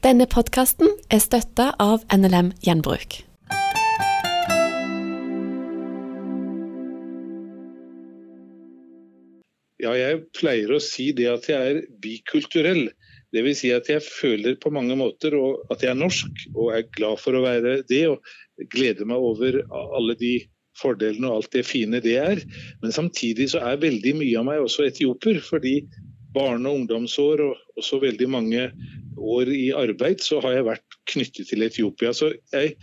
Denne podkasten er støtta av NLM Gjenbruk. Ja, jeg pleier å si det at jeg er bikulturell. Dvs. Si at jeg føler på mange måter at jeg er norsk, og er glad for å være det. Og gleder meg over alle de fordelene og alt det fine det er. Men samtidig så er veldig mye av meg også etioper. fordi barne- og ungdomsår og også veldig mange år i arbeid, så har jeg vært knyttet til Etiopia. Så jeg,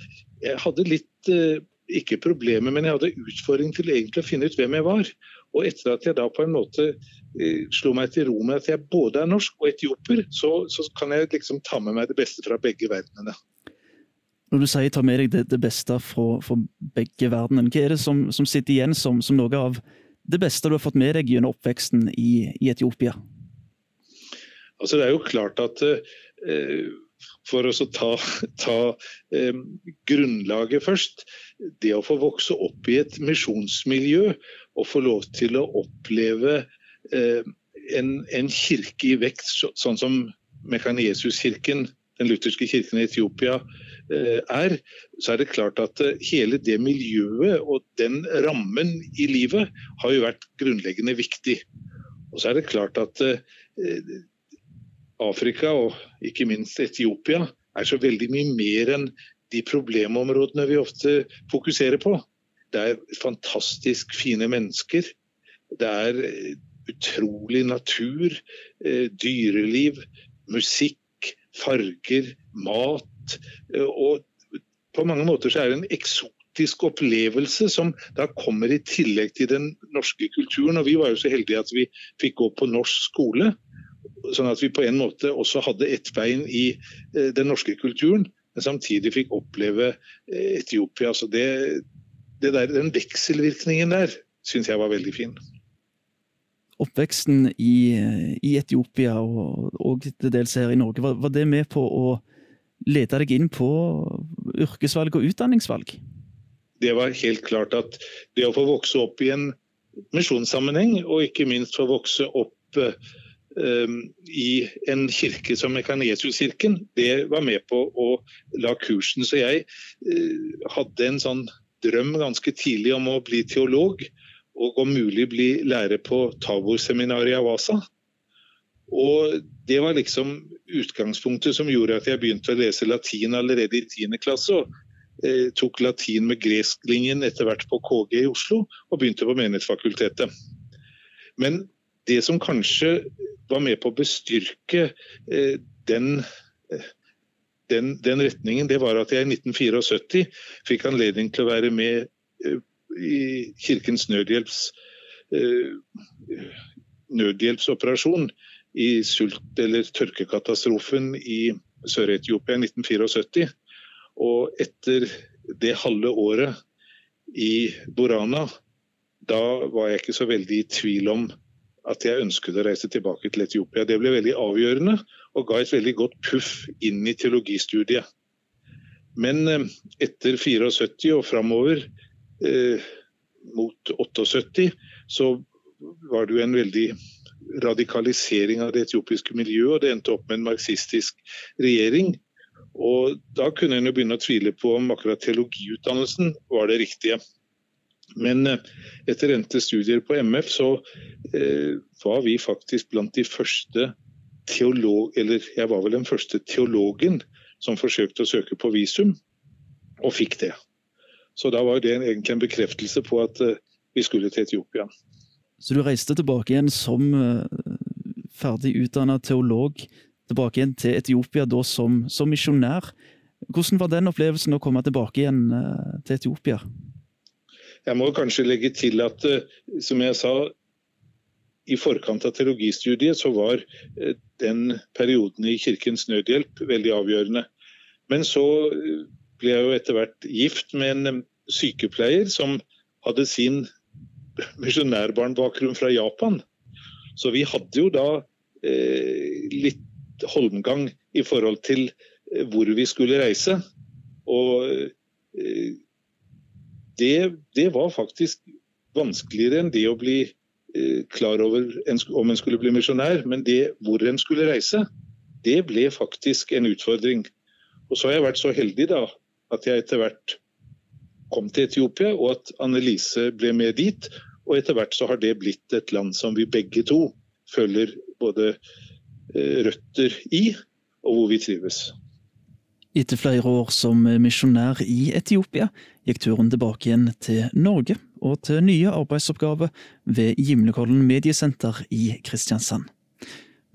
jeg hadde litt eh, ikke problemer, men jeg hadde utfordring til egentlig å finne ut hvem jeg var. Og etter at jeg da på en måte eh, slo meg til ro med at jeg både er norsk og etioper, så, så, kan jeg liksom ta med meg det beste fra begge verdenene. Når du sier ta med deg det, det beste fra, fra, begge verdenene, hva er det som, som sitter igjen som, som, noe av det beste du har fått med deg gjennom oppveksten i, i Etiopia? Altså Det er jo klart at eh, for å ta, ta eh, grunnlaget først. Det å få vokse opp i et misjonsmiljø og få lov til å oppleve eh, en, en, kirke i vekst, så, sånn som Mekaniesuskirken, den lutherske kirken i Etiopia, eh, er, så er det klart at eh, hele det miljøet og den rammen i livet har jo vært grunnleggende viktig. Og så er det klart at eh, Afrika og ikke minst Etiopia er så veldig mye mer enn de problemområdene vi ofte fokuserer på. Det er fantastisk fine mennesker. Det er utrolig natur, eh, dyreliv, musikk, farger, mat. Eh, og på mange måter så er det en eksotisk opplevelse som da kommer i tillegg til den norske kulturen. Og vi var jo så heldige at vi fikk gå på norsk skole. Sånn at vi på en måte også hadde ett bein i eh, den norske kulturen, men samtidig fikk oppleve eh, Etiopia. Så det, det der, den vekselvirkningen der syns jeg var veldig fin. Oppveksten i, i Etiopia og, og til dels her i Norge, var, var det med på å lede deg inn på yrkesvalg og utdanningsvalg? Det var helt klart at det å få vokse opp i en misjonssammenheng, og ikke minst få vokse opp eh, i en kirke som Mekanesuskirken, det var med på å la kursen. Så jeg eh, hadde en sånn drøm ganske tidlig om å bli teolog, og om mulig bli lærer på Tabor-seminaret i Awasa. Og Det var liksom utgangspunktet som gjorde at jeg begynte å lese latin allerede i 10. klasse. og eh, Tok latin med gresklinjen etter hvert på KG i Oslo, og begynte på Menighetsfakultetet. Men det som kanskje var med på å bestyrke eh, den, eh, den, den, retningen, det var at jeg i 1974 fikk anledning til å være med eh, i Kirkens Nødhjelps nødhjelpsoperasjon i sult- eller tørkekatastrofen i Sør-Etiopia i 1974. Og etter det halve året i Borana, da var jeg ikke så veldig i tvil om at jeg ønsket å reise tilbake til Etiopia. Det ble veldig avgjørende og ga et veldig godt puff inn i teologistudiet. Men eh, etter 74 og framover eh, mot 78 så var det jo en veldig radikalisering av det etiopiske miljøet, og det endte opp med en marxistisk regjering. Og Da kunne en jo begynne å tvile på om akkurat teologiutdannelsen var det riktige. Men eh, etter endte studier på MF så eh, var vi faktisk blant de første teolog... Eller jeg var vel den første teologen som forsøkte å søke på visum, og fikk det. Så da var det egentlig en bekreftelse på at eh, vi skulle til Etiopia. Så du reiste tilbake igjen som eh, ferdig utdanna teolog, tilbake igjen til Etiopia da som, som misjonær. Hvordan var den opplevelsen å komme tilbake igjen eh, til Etiopia? Jeg må kanskje legge til at, eh, som jeg sa, i forkant av teologistudiet så var eh, den perioden i Kirkens Nødhjelp veldig avgjørende. Men så eh, ble jeg jo etter hvert gift med en sykepleier som hadde sin misjonærbarnbakgrunn fra Japan. Så vi hadde jo da eh, litt holmgang i forhold til hvor vi skulle reise. Og eh, det, det, var faktisk vanskeligere enn det å bli eh, klar over om en skulle bli misjonær. Men det hvor en skulle reise, det ble faktisk en utfordring. Og så har jeg vært så heldig da, at jeg etter hvert kom til Etiopia, og at Annelise ble med dit. Og etter hvert så har det blitt et land som vi begge to føler både eh, røtter i, og hvor vi trives. Etter flere år som misjonær i Etiopia gikk turen tilbake igjen til Norge og til nye arbeidsoppgaver ved Gimlekollen mediesenter i Kristiansand.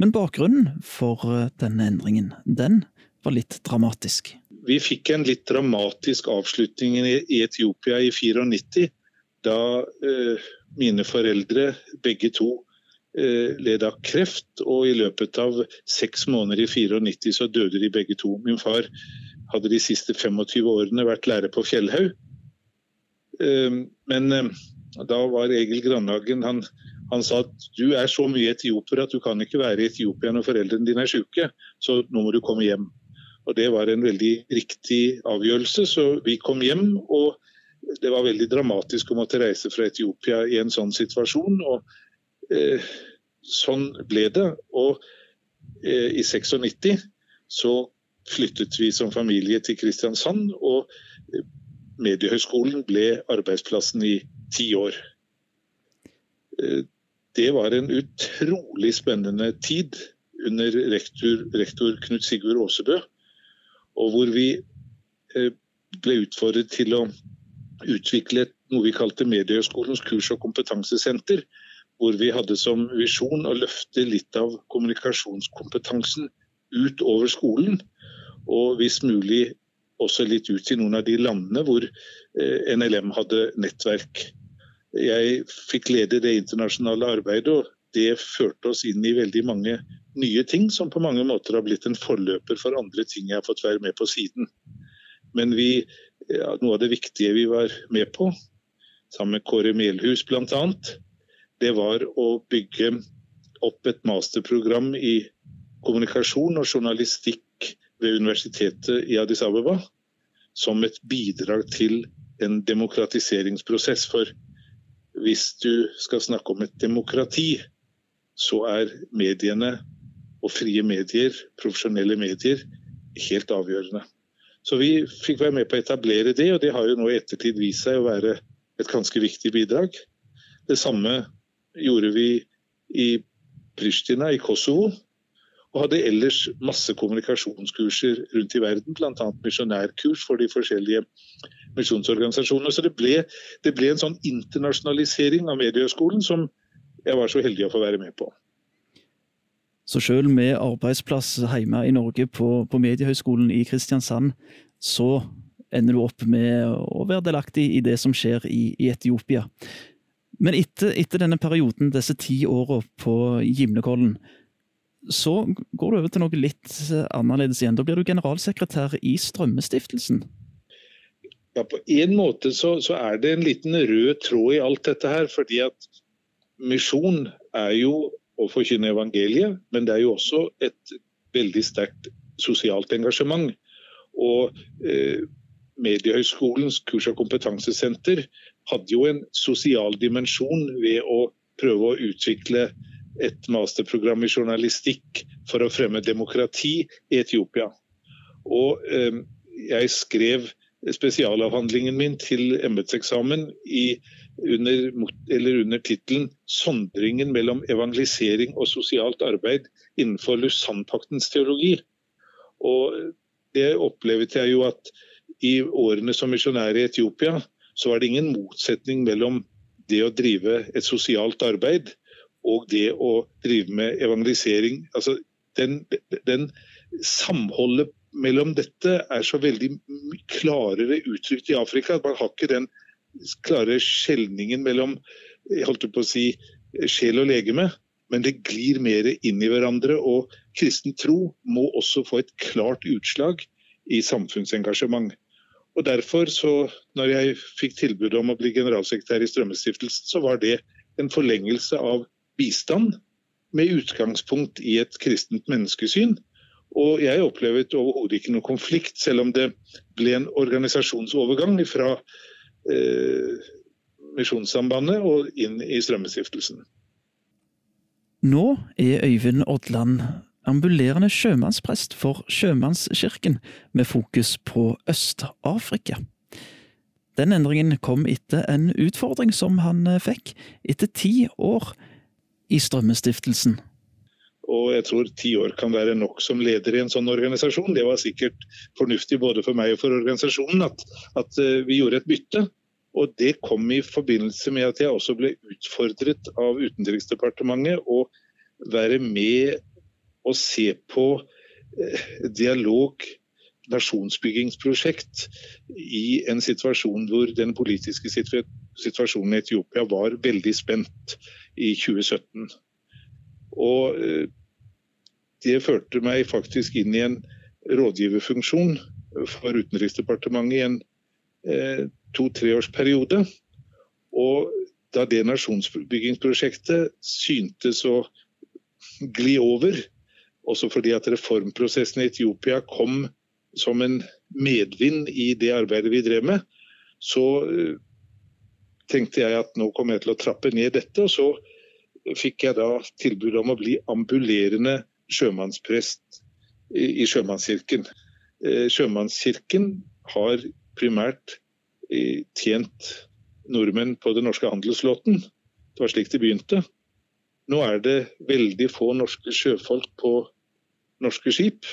Men bakgrunnen for denne endringen, den var litt dramatisk. Vi fikk en litt dramatisk avslutning i Etiopia i 94, da eh, mine foreldre, begge to, eh, led av kreft. Og i løpet av seks måneder i 94 så døde de begge to. Min far hadde de siste 25 årene vært lærer på Fjellhaug. Eh, men eh, da var Egil Grandhagen han han sa at du er så mye etioper at du kan ikke være i Etiopia når foreldrene dine er syke, så nå må du komme hjem. Og Det var en veldig riktig avgjørelse, så vi kom hjem. og Det var veldig dramatisk å måtte reise fra Etiopia i en sånn situasjon. og eh, Sånn ble det. Og eh, i 96 så flyttet vi som familie til Kristiansand, og eh, Mediehøgskolen ble arbeidsplassen i ti år. Eh, det var en utrolig spennende tid under rektor, rektor Knut Sigurd Aasebø. Og hvor vi eh, ble utfordret til å utvikle noe vi kalte Mediehøgskolens kurs- og kompetansesenter. Hvor vi hadde som visjon å løfte litt av kommunikasjonskompetansen ut over skolen. Og hvis mulig også litt ut til noen av de landene hvor eh, NLM hadde nettverk. Jeg fikk lede det internasjonale arbeidet, og det førte oss inn i veldig mange nye ting som på mange måter har blitt en forløper for andre ting jeg har fått være med på siden. Men vi, ja, noe av det viktige vi var med på, sammen med Kåre Melhus bl.a., det var å bygge opp et masterprogram i kommunikasjon og journalistikk ved universitetet i Addis Abeba som et bidrag til en demokratiseringsprosess. For hvis du skal snakke om et demokrati, så er mediene og frie medier, profesjonelle medier, helt avgjørende. Så vi fikk være med på å etablere det, og det har jo nå i ettertid vist seg å være et ganske viktig bidrag. Det samme gjorde vi i Pristina i Kosovo, og hadde ellers masse kommunikasjonskurser rundt i verden, bl.a. misjonærkurs for de forskjellige misjonsorganisasjonene. Så det ble, det ble, en sånn internasjonalisering av Mediehøgskolen som jeg var så heldig å få være med på. Så selv med arbeidsplass hjemme i Norge på, på Mediehøgskolen i Kristiansand, så ender du opp med å være delaktig i det som skjer i, i Etiopia. Men etter, etter, denne perioden, disse ti åra på Gimlekollen, så går du over til noe litt eh, annerledes igjen. Da blir du generalsekretær i Strømmestiftelsen. Ja, På en måte så, så, er det en liten rød tråd i alt dette her. fordi at misjon er jo å forkynne evangeliet, men det er jo også et veldig sterkt sosialt engasjement. Og eh, Mediehøgskolens kurs- og kompetansesenter hadde jo en sosial dimensjon ved å prøve å utvikle et masterprogram i journalistikk for å fremme demokrati i Etiopia. Og eh, jeg skrev spesialavhandlingen min til embetseksamen under, under tittelen 'Sondringen mellom evangelisering og sosialt arbeid innenfor Lusannpaktens teologi'. Og det opplevde jeg jo at i årene som misjonær i Etiopia, så var det ingen motsetning mellom det å drive et sosialt arbeid og det å drive med evangelisering. Altså, den, den samholdet mellom dette er så veldig klarere uttrykt i Afrika. Man har ikke den klare skjelningen mellom jeg holdt på å si, sjel og legeme, men det glir mer inn i hverandre. Og kristen tro må også få et klart utslag i samfunnsengasjement. Og Derfor, så, når jeg fikk tilbud om å bli generalsekretær i Strømmestiftelsen, så var det en forlengelse av bistand med utgangspunkt i et kristent menneskesyn. Og jeg opplevde overhodet ikke noen konflikt, selv om det ble en organisasjonsovergang fra eh, Misjonssambandet og inn i Strømmestiftelsen. Nå er Øyvind Odland ambulerende sjømannsprest for Sjømannskirken, med fokus på Øst-Afrika. Den endringen kom etter en utfordring som han fikk etter ti år i Strømmestiftelsen. Og jeg tror ti år kan være nok som leder i en sånn organisasjon. Det var sikkert fornuftig både for meg og for organisasjonen at, at eh, vi gjorde et bytte. Og det kom i forbindelse med at jeg også ble utfordret av Utenriksdepartementet å være med og se på eh, dialog, nasjonsbyggingsprosjekt, i en situasjon hvor den politiske situasjonen i Etiopia var veldig spent i 2017. Og eh, det førte meg faktisk inn i en rådgiverfunksjon for Utenriksdepartementet i en eh, to-treårsperiode. Og da det nasjonsbyggingsprosjektet syntes å gli over, også fordi at reformprosessen i Etiopia kom som en medvind i det arbeidet vi drev med, så eh, tenkte jeg at nå kommer jeg til å trappe ned dette. Og så fikk jeg da tilbud om å bli ambulerende sjømannsprest i Sjømannskirken. Eh, sjømannskirken har primært eh, tjent nordmenn på den norske handelsflåten. Det var slik det begynte. Nå er det veldig få norske sjøfolk på norske skip.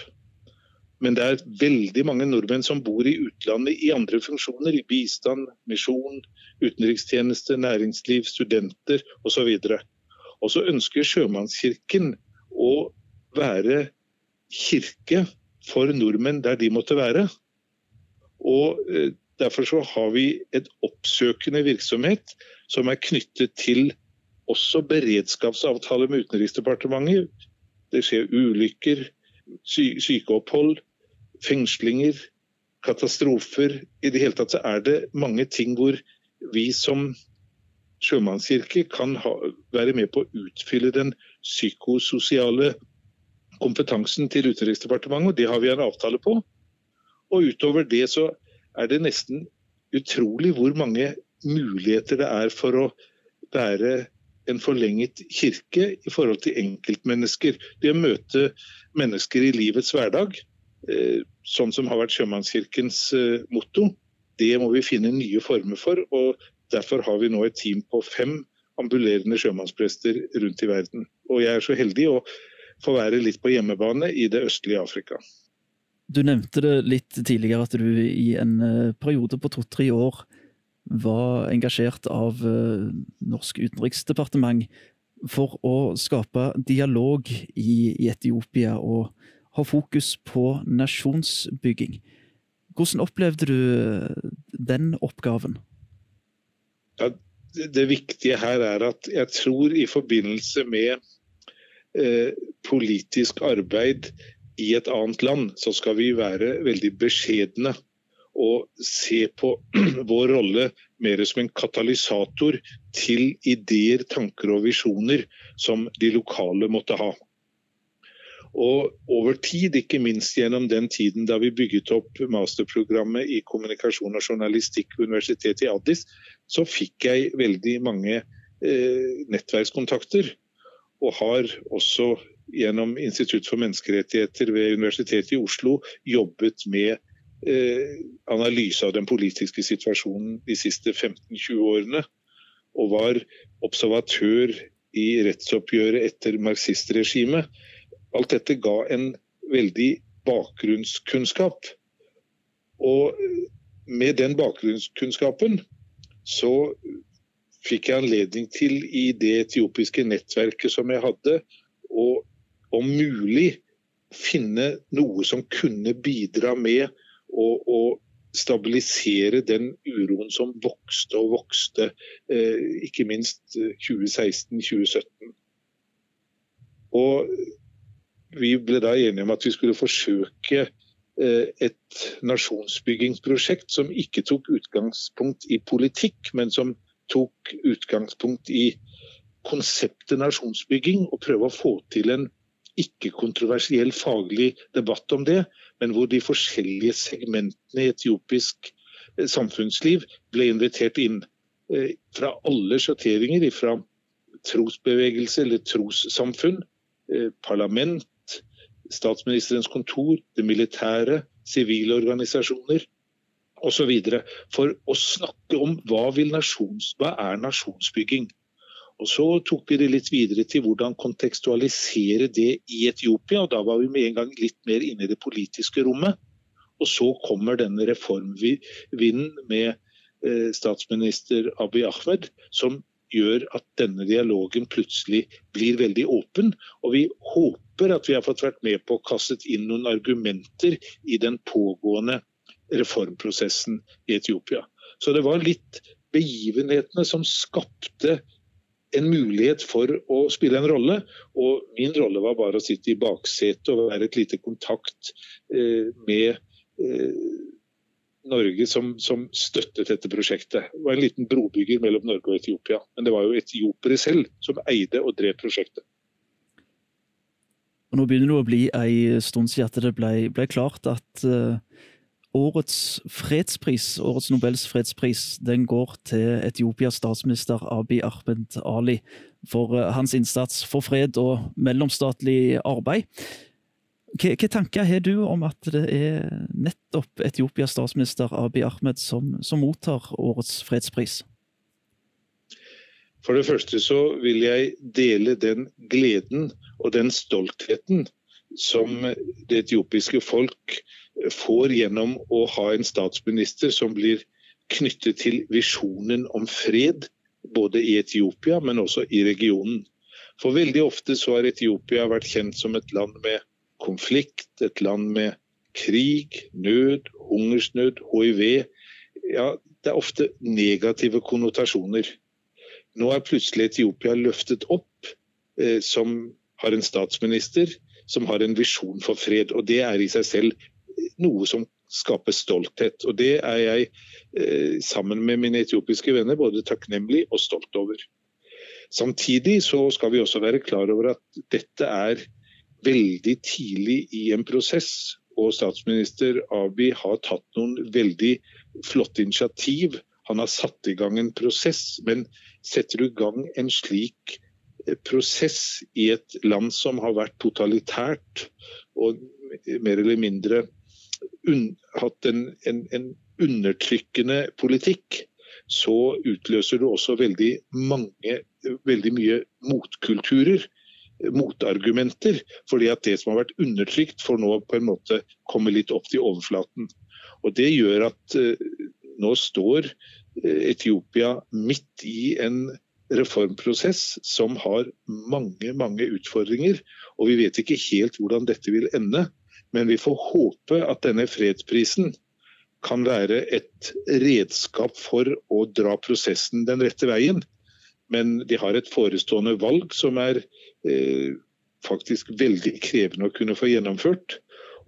Men det er veldig mange nordmenn som bor i utlandet i andre funksjoner. I bistand, misjon, utenrikstjeneste, næringsliv, studenter osv. Og så ønsker Sjømannskirken å være kirke for nordmenn der de måtte være. Og eh, Derfor så har vi et oppsøkende virksomhet som er knyttet til også beredskapsavtale med Utenriksdepartementet. Det skjer ulykker, sy sykeopphold, fengslinger, katastrofer. I det hele tatt så er det mange ting hvor vi som sjømannskirke kan ha, være med på å utfylle den psykososiale kompetansen til Utenriksdepartementet, og det har vi en avtale på. Og utover det så er det nesten utrolig hvor mange muligheter det er for å være en forlenget kirke i forhold til enkeltmennesker. Det å møte mennesker i livets hverdag, eh, sånn som har vært Sjømannskirkens eh, motto, det må vi finne nye former for. og Derfor har vi nå et team på fem ambulerende sjømannsprester rundt i verden. Og jeg er så heldig å få være litt på hjemmebane i det østlige Afrika. Du nevnte det litt tidligere at du i en eh, periode på to-tre år var engasjert av eh, Norsk utenriksdepartement for å skape dialog i Etiopia og ha fokus på nasjonsbygging. Hvordan opplevde du eh, den oppgaven? Ja, det viktige her er at jeg tror i forbindelse med eh, politisk arbeid i et annet land, så skal vi være veldig beskjedne og se på vår rolle mer som en katalysator til ideer, tanker og visjoner som de lokale måtte ha. Og over tid, ikke minst gjennom den tiden da vi bygget opp masterprogrammet i kommunikasjon og journalistikk ved Universitetet i Addis, så fikk jeg veldig mange eh, nettverkskontakter. Og har også gjennom Institutt for menneskerettigheter ved Universitetet i Oslo jobbet med analyse av den politiske situasjonen de siste 15-20 årene. Og var observatør i rettsoppgjøret etter marxistregimet Alt dette ga en veldig bakgrunnskunnskap. Og med den bakgrunnskunnskapen så fikk jeg anledning til i det etiopiske nettverket som jeg hadde, å om mulig finne noe som kunne bidra med å, å stabilisere den uroen som vokste og vokste, eh, ikke minst 2016-2017. Og vi ble da enige om at vi skulle forsøke eh, et nasjonsbyggingsprosjekt som ikke tok utgangspunkt i politikk, men som tok utgangspunkt i konseptet nasjonsbygging, og prøve å få til en ikke-kontroversiell faglig debatt om det, men hvor de forskjellige segmentene i etiopisk eh, samfunnsliv ble invitert inn. Eh, fra alle sjatteringer, fra trosbevegelse eller trossamfunn, parlament, statsministerens kontor, det militære, sivile organisasjoner osv. For å snakke om hva, nasjons, hva er nasjonsbygging. Og Så tok vi det litt videre til hvordan kontekstualisere det i Etiopia. og Da var vi med en gang litt mer inne i det politiske rommet. Og så kommer denne reformvinden med eh, statsminister Abiy Ahmed, som gjør at denne dialogen plutselig blir veldig åpen. Og vi håper at vi har fått vært med på å kastet inn noen argumenter i den pågående reformprosessen i Etiopia. Så det var litt begivenhetene som skapte en mulighet for å spille en rolle. Og min rolle var bare å sitte i baksetet og være et lite kontakt eh, med eh, Norge som, som, støttet dette prosjektet. Det var en liten brobygger mellom Norge og Etiopia. Men det var jo etiopere selv som eide og drev prosjektet. Og nå begynner det å bli en stund siden det ble, ble klart at uh, årets fredspris, årets Nobels fredspris, den går til Etiopias statsminister Abiy Ahmed Ali for uh, hans innsats for fred og mellomstatlig arbeid. Hvilke tanker har du om at det er nettopp Etiopias statsminister Abiy Ahmed som, som, mottar årets fredspris? For det første så vil jeg dele den gleden og den stoltheten som det etiopiske folk får gjennom å ha en statsminister som blir knyttet til visjonen om fred, både i Etiopia, men også i regionen. For veldig ofte så har Etiopia vært kjent som et land med konflikt, et land med krig, nød, hungersnød, hiv. Ja, det er ofte negative konnotasjoner. Nå er plutselig Etiopia løftet opp eh, som har en statsminister som har en visjon for fred. og Det er i seg selv noe som skaper stolthet. og Det er jeg eh, sammen med mine etiopiske venner både takknemlig og stolt over. Samtidig så skal vi også være klar over at dette er veldig tidlig i en prosess. Og statsminister Abiy har tatt noen veldig flotte initiativ. Han har satt i gang en prosess, men setter du i gang en slik eh, prosess i et land som har vært totalitært og mer eller mindre hatt en, en, en, undertrykkende politikk, så utløser det også veldig, mange, veldig mye motkulturer motargumenter. fordi at det som har vært undertrykt, får nå på en måte komme litt opp til overflaten. Og Det gjør at uh, nå står uh, Etiopia midt i en reformprosess som har mange, mange utfordringer. Og vi vet ikke helt hvordan dette vil ende. Men vi får håpe at denne fredsprisen kan være et redskap for å dra prosessen den rette veien. Men de har et forestående valg som er eh, faktisk veldig krevende å kunne få gjennomført.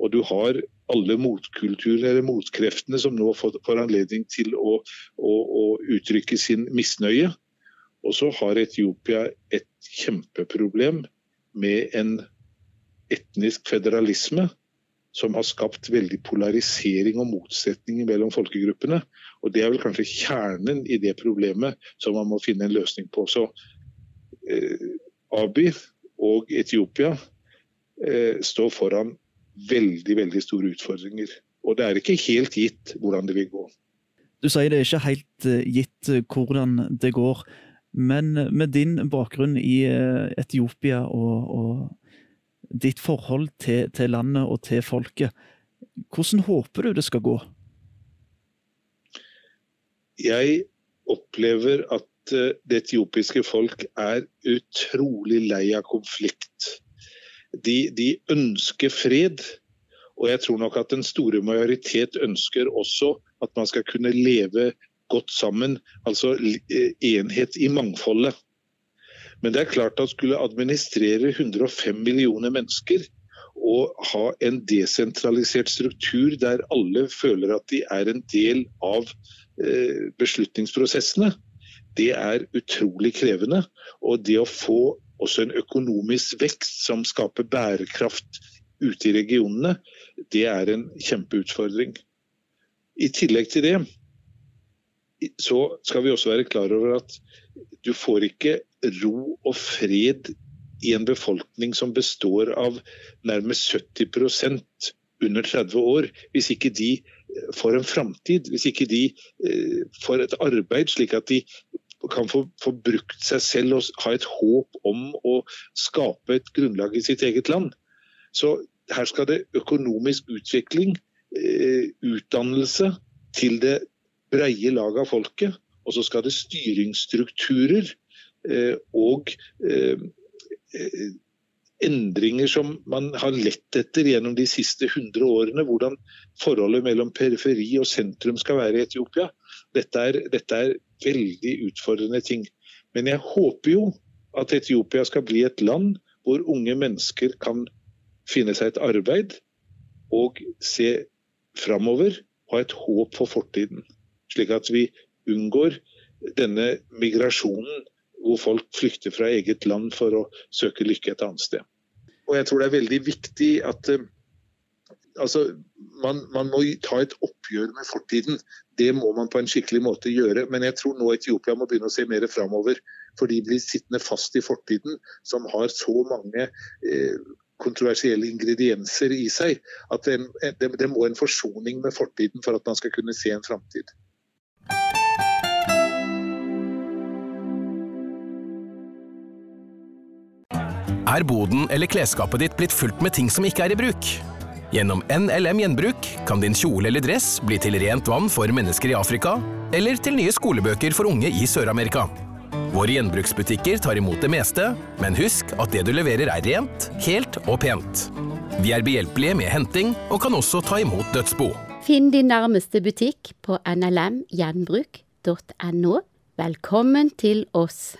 Og du har alle motkulturene eller motkreftene som nå får, anledning til å, å, å, uttrykke sin misnøye. Og så har Etiopia et kjempeproblem med en etnisk federalisme som har skapt veldig polarisering og motsetninger mellom folkegruppene. Og Det er vel kanskje kjernen i det problemet som man må finne en løsning på. Så eh, Abi og Etiopia eh, står foran veldig, veldig store utfordringer. Og det er ikke helt gitt hvordan det vil gå. Du sier det er ikke helt eh, gitt eh, hvordan det går. Men med din bakgrunn i eh, Etiopia og, og ditt forhold til, til, landet og til folket, hvordan håper du det skal gå? Jeg opplever at Eh, det etiopiske folk er utrolig lei av konflikt. De, de, ønsker fred, og jeg tror nok at den store majoritet ønsker også at man skal kunne leve godt sammen. Altså eh, enhet i mangfoldet. Men det er klart at skulle administrere 105 millioner mennesker og ha en desentralisert struktur der alle føler at de er en del av eh, beslutningsprosessene, det er utrolig krevende. Og det å få også en økonomisk vekst som skaper bærekraft ute i regionene, det er en kjempeutfordring. I tillegg til det så skal vi også være klar over at du får ikke ro og fred i en befolkning som består av nærmest 70% under 30 år, hvis ikke de eh, får en framtid, hvis ikke de eh, får et arbeid slik at de kan få, få, brukt seg selv og ha et håp om å skape et grunnlag i sitt eget land. Så her skal det økonomisk utvikling, eh, utdannelse til det breie lag av folket. Og så skal det styringsstrukturer eh, og eh, endringer som man har lett etter gjennom de siste 100 årene. Hvordan forholdet mellom periferi og sentrum skal være i Etiopia. Dette er, dette er veldig utfordrende ting. Men jeg håper jo at Etiopia skal bli et land hvor unge mennesker kan finne seg et arbeid og se framover, ha et håp for fortiden. Slik at vi unngår denne migrasjonen hvor folk flykter fra eget land for å søke lykke et annet sted. Og jeg tror det er veldig viktig at eh, altså, man, man, må ta et oppgjør med fortiden. Det må man på en skikkelig måte gjøre. Men jeg tror nå Etiopia må begynne å se mer framover. For de blir sittende fast i fortiden, som har så mange eh, kontroversielle ingredienser i seg, at det, det, det må en forsoning med fortiden for at man skal kunne se en framtid. Er boden eller klesskapet ditt blitt fullt med ting som ikke er i bruk? Gjennom NLM Gjenbruk kan din kjole eller dress bli til rent vann for mennesker i Afrika, eller til nye skolebøker for unge i Sør-Amerika. Våre gjenbruksbutikker tar imot det meste, men husk at det du leverer er rent, helt og pent. Vi er behjelpelige med henting, og kan også ta imot dødsbo. Finn din nærmeste butikk på nlmgjenbruk.no. Velkommen til oss!